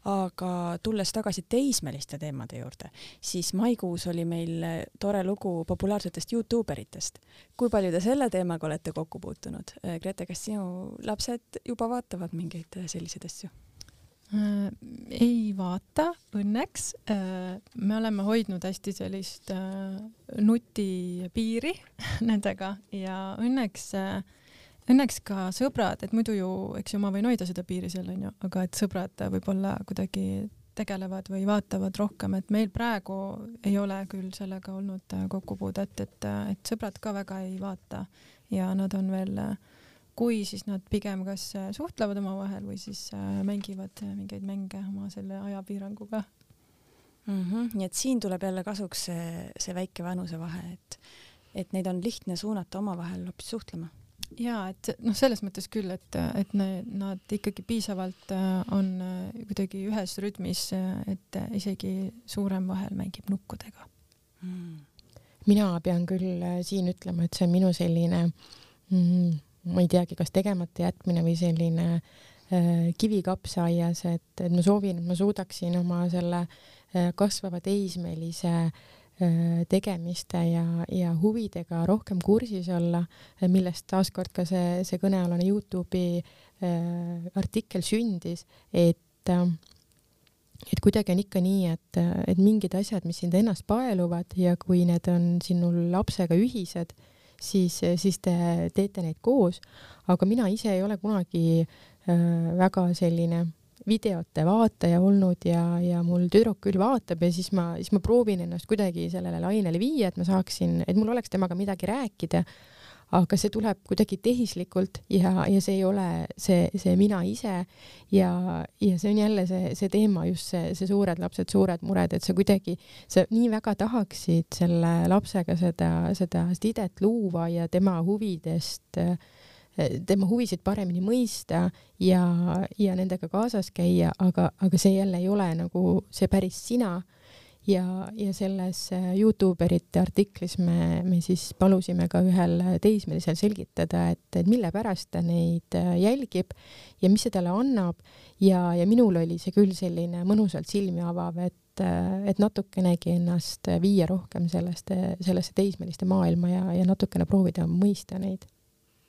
aga tulles tagasi teismeliste teemade juurde, siis maikuus oli meil tore lugu populaarsetest Youtube eritest. kui palju te selle teemaga olete kokku puutunud? Grete, kas sinu lapsed juba vaatavad mingeid selliseid asju? Äh, ei vaata õnneks. Äh, me oleme hoidnud hästi sellist äh, nutipiiri nendega ja õnneks äh, õnneks ka sõbrad, et muidu ju, eks ju, ma võin hoida seda piiri seal onju, aga et sõbrad võib-olla kuidagi tegelevad või vaatavad rohkem, et meil praegu ei ole küll sellega olnud äh, kokkupuudet, et, äh, et sõbrad ka väga ei vaata ja nad on veel, äh, kui siis nad pigem kas suhtlevad omavahel või siis mängivad mingeid mänge oma selle ajapiiranguga mm. -hmm. nii et siin tuleb jälle kasuks see, see väike vanusevahe, et, et neid on lihtne suunata omavahel hoopis suhtlema ja et noh, selles mõttes küll, et, et nad ikkagi piisavalt äh, on äh, kuidagi ühes rütmis, äh, et isegi suurem vahel mängib nukkudega. Mm.. mina pean küll siin ütlema, et see on minu selline mm,, ma ei teagi, kas tegemata jätmine või selline äh, kivi kapsaaias, et, et ma soovin, et ma suudaksin oma selle äh, kasvava teismelise Äh, tegemiste ja, ja huvidega rohkem kursis olla, äh, millest taaskord ka see, see kõnealune Youtube'i äh, artikkel sündis, et äh, et kuidagi on ikka nii, et, et mingid asjad, mis sind ennast paeluvad ja kui need on sinul lapsega ühised, siis, siis te teete neid koos, aga mina ise ei ole kunagi äh, väga selline videote vaataja olnud ja, ja mul tüdruk küll vaatab ja siis ma, siis ma proovin ennast kuidagi sellele lainele viia, et ma saaksin, et mul oleks temaga midagi rääkida. aga see tuleb kuidagi tehislikult ja, ja see ei ole see, see mina ise ja, ja see on jälle see, see teema, just see, see suured lapsed, suured mured, et sa kuidagi, sa nii väga tahaksid selle lapsega seda, seda sidet luua ja tema huvidest äh, tema huvisid paremini mõista ja, ja nendega kaasas käia, aga, aga see jälle ei ole nagu see päris sina. ja, ja selles äh, Youtuberite artiklis me, me siis palusime ka ühel teismelisel selgitada, et, et mille pärast ta neid äh, jälgib ja mis see talle annab ja, ja minul oli see küll selline mõnusalt silmi avav, et äh, et natukenegi ennast viia rohkem sellest, sellesse teismeliste maailma ja, ja natukene proovida mõista neid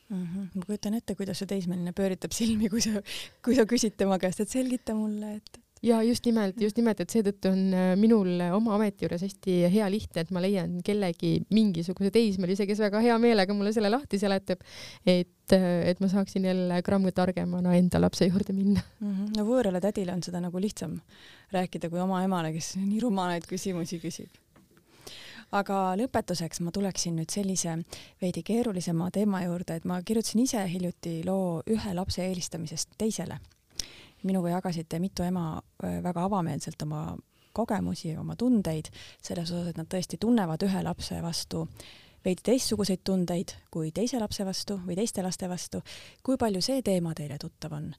mm. -hmm. ma kujutan ette, kuidas see teismeline pööritab silmi, kui sa, kui sa küsid tema käest, et selgita mulle, et. ja just nimelt, just nimelt, et seetõttu on äh, minul oma ameti juures hästi hea lihtne, et ma leian kellegi mingisuguse teismelise, kes väga hea meelega mulle selle lahti seletab, et, äh, et ma saaksin jälle grammi targemana enda lapse juurde minna mm. -hmm. no võõrale tädile on seda nagu lihtsam rääkida kui oma emale, kes nii rumalaid küsimusi küsib aga lõpetuseks ma tuleksin nüüd sellise veidi keerulisema teema juurde, et ma kirjutasin ise hiljuti loo ühe lapse eelistamisest teisele. minuga jagasid mitu ema väga avameelselt oma kogemusi, oma tundeid selles osas, et nad tõesti tunnevad ühe lapse vastu veidi teistsuguseid tundeid kui teise lapse vastu või teiste laste vastu. kui palju see teema teile tuttav on?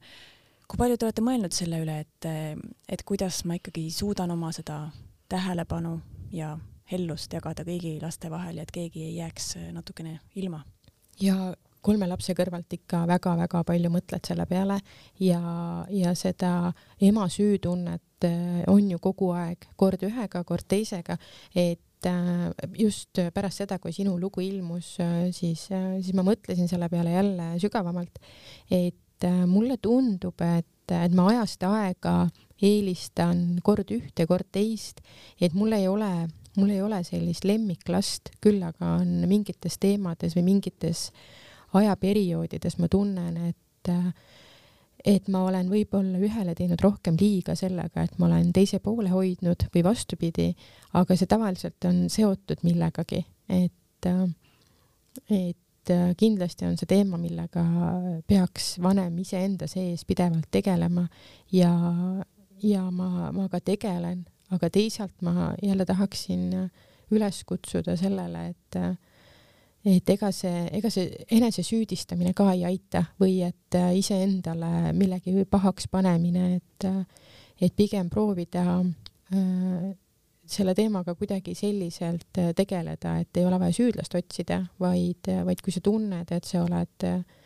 kui palju te olete mõelnud selle üle, et, et kuidas ma ikkagi suudan oma seda tähelepanu ja hellust jagada kõigi laste vahel ja et keegi ei jääks äh, natukene ilma. ja kolme lapse kõrvalt ikka väga-väga palju mõtled selle peale ja, ja seda ema süütunnet äh, on ju kogu aeg, kord ühega, kord teisega, et äh, just pärast seda, kui sinu lugu ilmus, siis, siis ma mõtlesin selle peale jälle sügavamalt, et mulle tundub, et, et ma ajast aega eelistan kord ühte, kord teist, et mul ei ole mul ei ole sellist lemmiklast, küll aga on mingites teemades või mingites ajaperioodides ma tunnen, et et ma olen võib-olla ühele teinud rohkem liiga sellega, et ma olen teise poole hoidnud või vastupidi, aga see tavaliselt on seotud millegagi, et, et kindlasti on see teema, millega peaks vanem iseenda sees pidevalt tegelema ja, ja ma, ma ka tegelen, aga teisalt ma jälle tahaksin üles kutsuda sellele, et et ega see, ega see enesesüüdistamine ka ei aita või et iseendale millegi pahaks panemine, et et pigem proovida äh, selle teemaga kuidagi selliselt tegeleda, et ei ole vaja süüdlast otsida, vaid, vaid kui sa tunned, et sa oled äh, Äh,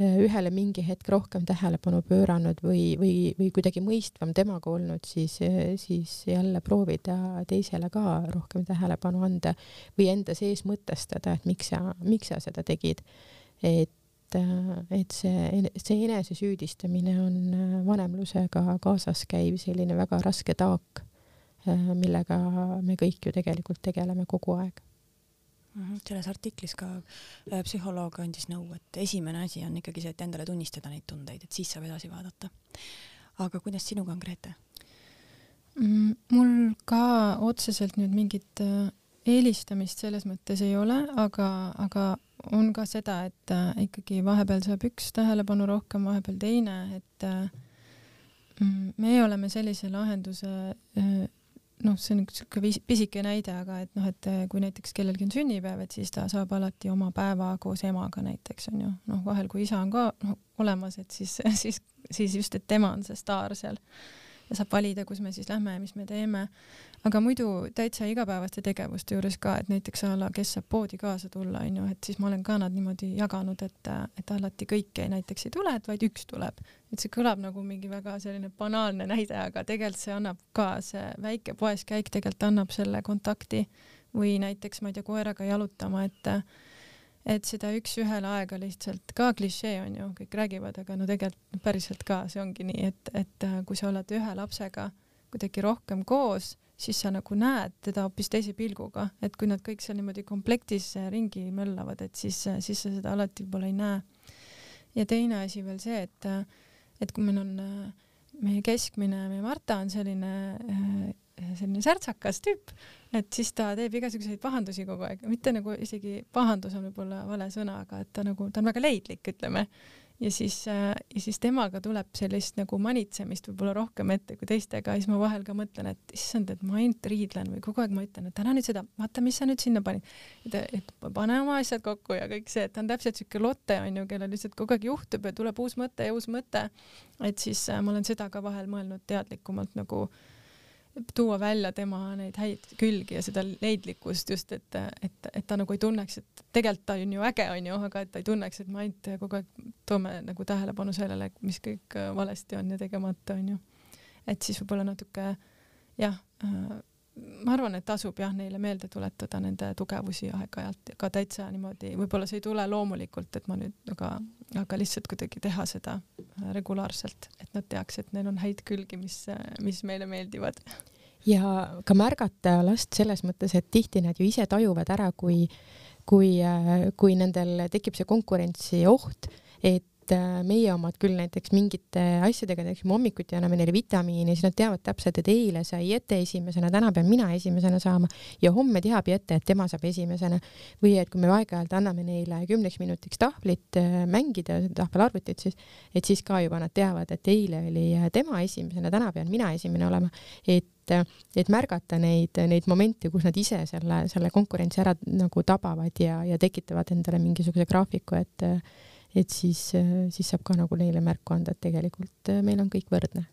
ühele mingi hetk rohkem tähelepanu pööranud või, või, või kuidagi mõistvam temaga olnud, siis, äh, siis jälle proovida teisele ka rohkem tähelepanu anda või enda sees mõtestada, et miks sa, miks sa seda tegid. et, äh, et see, see enesesüüdistamine on vanemlusega kaasas käiv selline väga raske taak, millega me kõik ju tegelikult tegeleme kogu aeg selles artiklis ka äh, psühholoog andis nõu, et esimene asi on ikkagi see, et endale tunnistada neid tundeid, et siis saab edasi vaadata. aga kuidas sinuga on, Grete mm,? mul ka otseselt nüüd mingit äh, eelistamist selles mõttes ei ole, aga, aga on ka seda, et äh, ikkagi vahepeal saab üks tähelepanu rohkem, vahepeal teine, et mm, me oleme sellise lahenduse noh, see on üks sihuke pisike näide, aga et noh, et eh, kui näiteks kellelgi on sünnipäev, et siis ta saab alati oma päeva koos emaga näiteks onju, noh vahel kui isa on ka noh olemas, et siis, siis, siis just, et tema on see staar seal ja saab valida, kus me siis lähme ja mis me teeme. aga muidu täitsa igapäevaste tegevuste juures ka, et näiteks a la, kes saab poodi kaasa tulla, onju, et siis ma olen ka nad niimoodi jaganud, et, et alati kõik ei, näiteks ei tule, et vaid üks tuleb. et see kõlab nagu mingi väga selline banaalne näide, aga tegelikult see annab ka, see väike poeskäik tegelikult annab selle kontakti või näiteks ma ei tea, koeraga jalutama, et et seda üks-ühele aega lihtsalt ka klišee on ju, kõik räägivad, aga no tegelikult päriselt ka see ongi nii, et, et äh, kui sa oled ühe lapsega kuidagi rohkem koos, siis sa nagu näed teda hoopis teise pilguga, et kui nad kõik seal niimoodi komplektis ringi möllavad, et siis, siis sa seda alati võib-olla ei näe. ja teine asi veel see, et, et kui meil on meie keskmine, meie Marta on selline äh, selline särtsakas tüüp, et siis ta teeb igasuguseid pahandusi kogu aeg, mitte nagu isegi pahandus on võib-olla vale sõna, aga et ta nagu, ta on väga leidlik, ütleme. ja siis äh,, ja siis temaga tuleb sellist nagu manitsemist võib-olla rohkem ette kui teistega, siis ma vahel ka mõtlen, et issand, et ma ainult riidlen või kogu aeg ma ütlen, et ära nüüd seda, vaata, mis sa nüüd sinna panid. et, pane oma asjad kokku ja kõik see, et ta on täpselt siuke Lotte onju, kellel lihtsalt kogu aeg juhtub ja tuleb uus mõte ja uus mõte. et siis äh, ma olen seda ka vahel mõelnud teadlikumalt nagu äh, tuua välja tema neid häid külgi ja seda leidlikkust just, et, et, et ta nagu ei tunneks, et tegelikult ta on ju äge, onju, aga et ta ei tunneks, et me ainult kogu aeg toome nagu tähelepanu sellele, mis kõik valesti on ja tegemata, onju. et siis võib-olla natuke jah ma arvan, et tasub jah neile meelde tuletada nende tugevusi aeg-ajalt, aga täitsa niimoodi, võib-olla see ei tule loomulikult, et ma nüüd, aga, aga lihtsalt kuidagi teha seda äh, regulaarselt, et nad teaks, et neil on häid külgi, mis, mis meile meeldivad. ja ka märgata last selles mõttes, et tihti nad ju ise tajuvad ära, kui, kui, äh, kui nendel tekib see konkurentsi oht, et et äh, meie omad küll näiteks mingite asjadega, näiteks hommikuti anname neile vitamiini, siis nad teavad täpselt, et eile sai Jette esimesena, täna pean mina esimesena saama ja homme teab Jette, et tema saab esimesena. või et kui me aeg-ajalt anname neile kümneks minutiks tahvlit äh, mängida, tahvelarvutit siis, et siis ka juba nad teavad, et eile oli äh, tema esimesena, täna pean mina esimene olema, et et märgata neid, neid momente, kus nad ise selle, selle konkurentsi ära nagu tabavad ja, ja tekitavad endale mingisuguse graafiku, et et siis, siis saab ka nagu neile märku anda, et tegelikult äh, meil on kõik võrdne.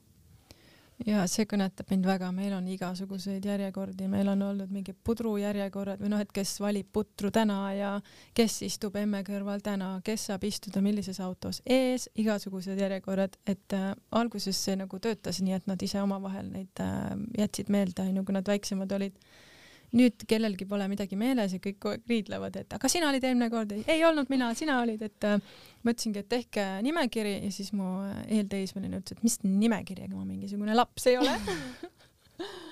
ja see kõnetab mind väga, meil on igasuguseid järjekordi, meil on olnud mingid pudrujärjekorrad või noh, et kes valib putru täna ja kes istub emme kõrval täna, kes saab istuda millises autos ees, igasugused järjekorrad, et äh, alguses see nagu töötas nii, et nad ise omavahel neid äh, jätsid meelde, onju, kui nad väiksemad olid nüüd kellelgi pole midagi meeles ja kõik riidlevad, et aga sina olid eelmine kord, ei olnud mina, sina olid, et äh, ma ütlesingi, et tehke nimekiri ja siis mu eelteismeline ütles, et mis nimekiri, ega ma mingisugune laps ei ole.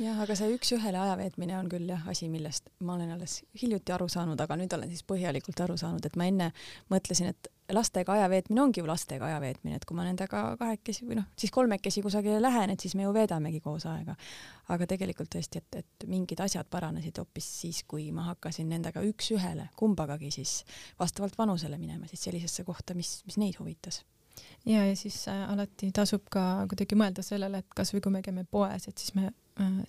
Jah, aga see üks-ühele aja veetmine on küll jah asi, millest ma olen alles hiljuti aru saanud, aga nüüd olen siis põhjalikult aru saanud, et ma enne mõtlesin, et lastega aja veetmine ongi ju lastega aja veetmine, et kui ma nendega kahekesi või noh, siis kolmekesi kusagile lähen, et siis me ju veedamegi koos aega. aga tegelikult tõesti, et, et mingid asjad paranesid hoopis siis, kui ma hakkasin nendega üks-ühele kumbagagi siis vastavalt vanusele minema siis sellisesse kohta, mis, mis neid huvitas ja, ja siis äh, alati tasub ka kuidagi mõelda sellele, et kasvõi kui me käime poes, et siis me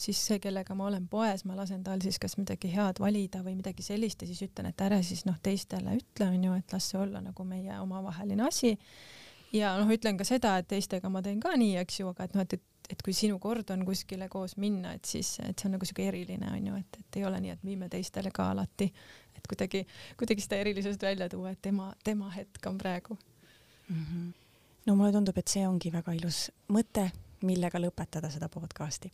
siis see, kellega ma olen poes, ma lasen tal siis kas midagi head valida või midagi sellist ja siis ütlen, et ära siis noh, teistele ütle, onju, et las see olla nagu meie omavaheline asi. ja noh, ütlen ka seda, et teistega ma teen ka nii, eks ju, aga et noh, et, et et kui sinu kord on kuskile koos minna, et siis, et see on nagu siuke eriline onju, et, et ei ole nii, et viime teistele ka alati, et kuidagi, kuidagi seda erilisust välja tuua, et tema, tema hetk on praegu mm. -hmm no mulle tundub, et see ongi väga ilus mõte, millega lõpetada seda podcasti.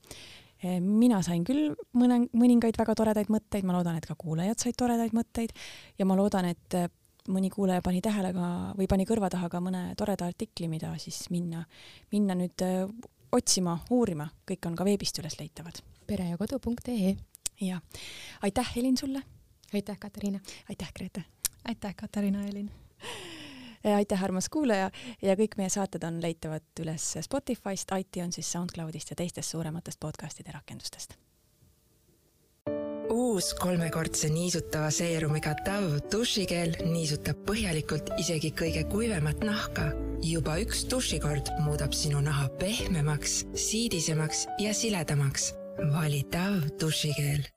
Eh, mina sain küll mõne, mõningaid väga toredaid mõtteid, ma loodan, et ka kuulajad said toredaid mõtteid ja ma loodan, et eh, mõni kuulaja pani tähele ka või pani kõrva taha ka mõne toreda artikli, mida siis minna, minna nüüd eh, otsima, uurima, kõik on ka veebist üles leitavad. perejakodu.ee ja aitäh, Helin sulle. aitäh, Katariina. aitäh, Grete. aitäh, Katariina ja Helin aitäh, armas kuulaja ja kõik meie saated on leitavad üles Spotify'st, iTunes'ist, SoundCloud'ist ja teistest suurematest podcast'ide rakendustest. uus kolmekordse niisutava seerumiga Dove dušikeel niisutab põhjalikult isegi kõige kuivemat nahka. juba üks dušikord muudab sinu naha pehmemaks, siidisemaks ja siledamaks. vali Dove dušikeel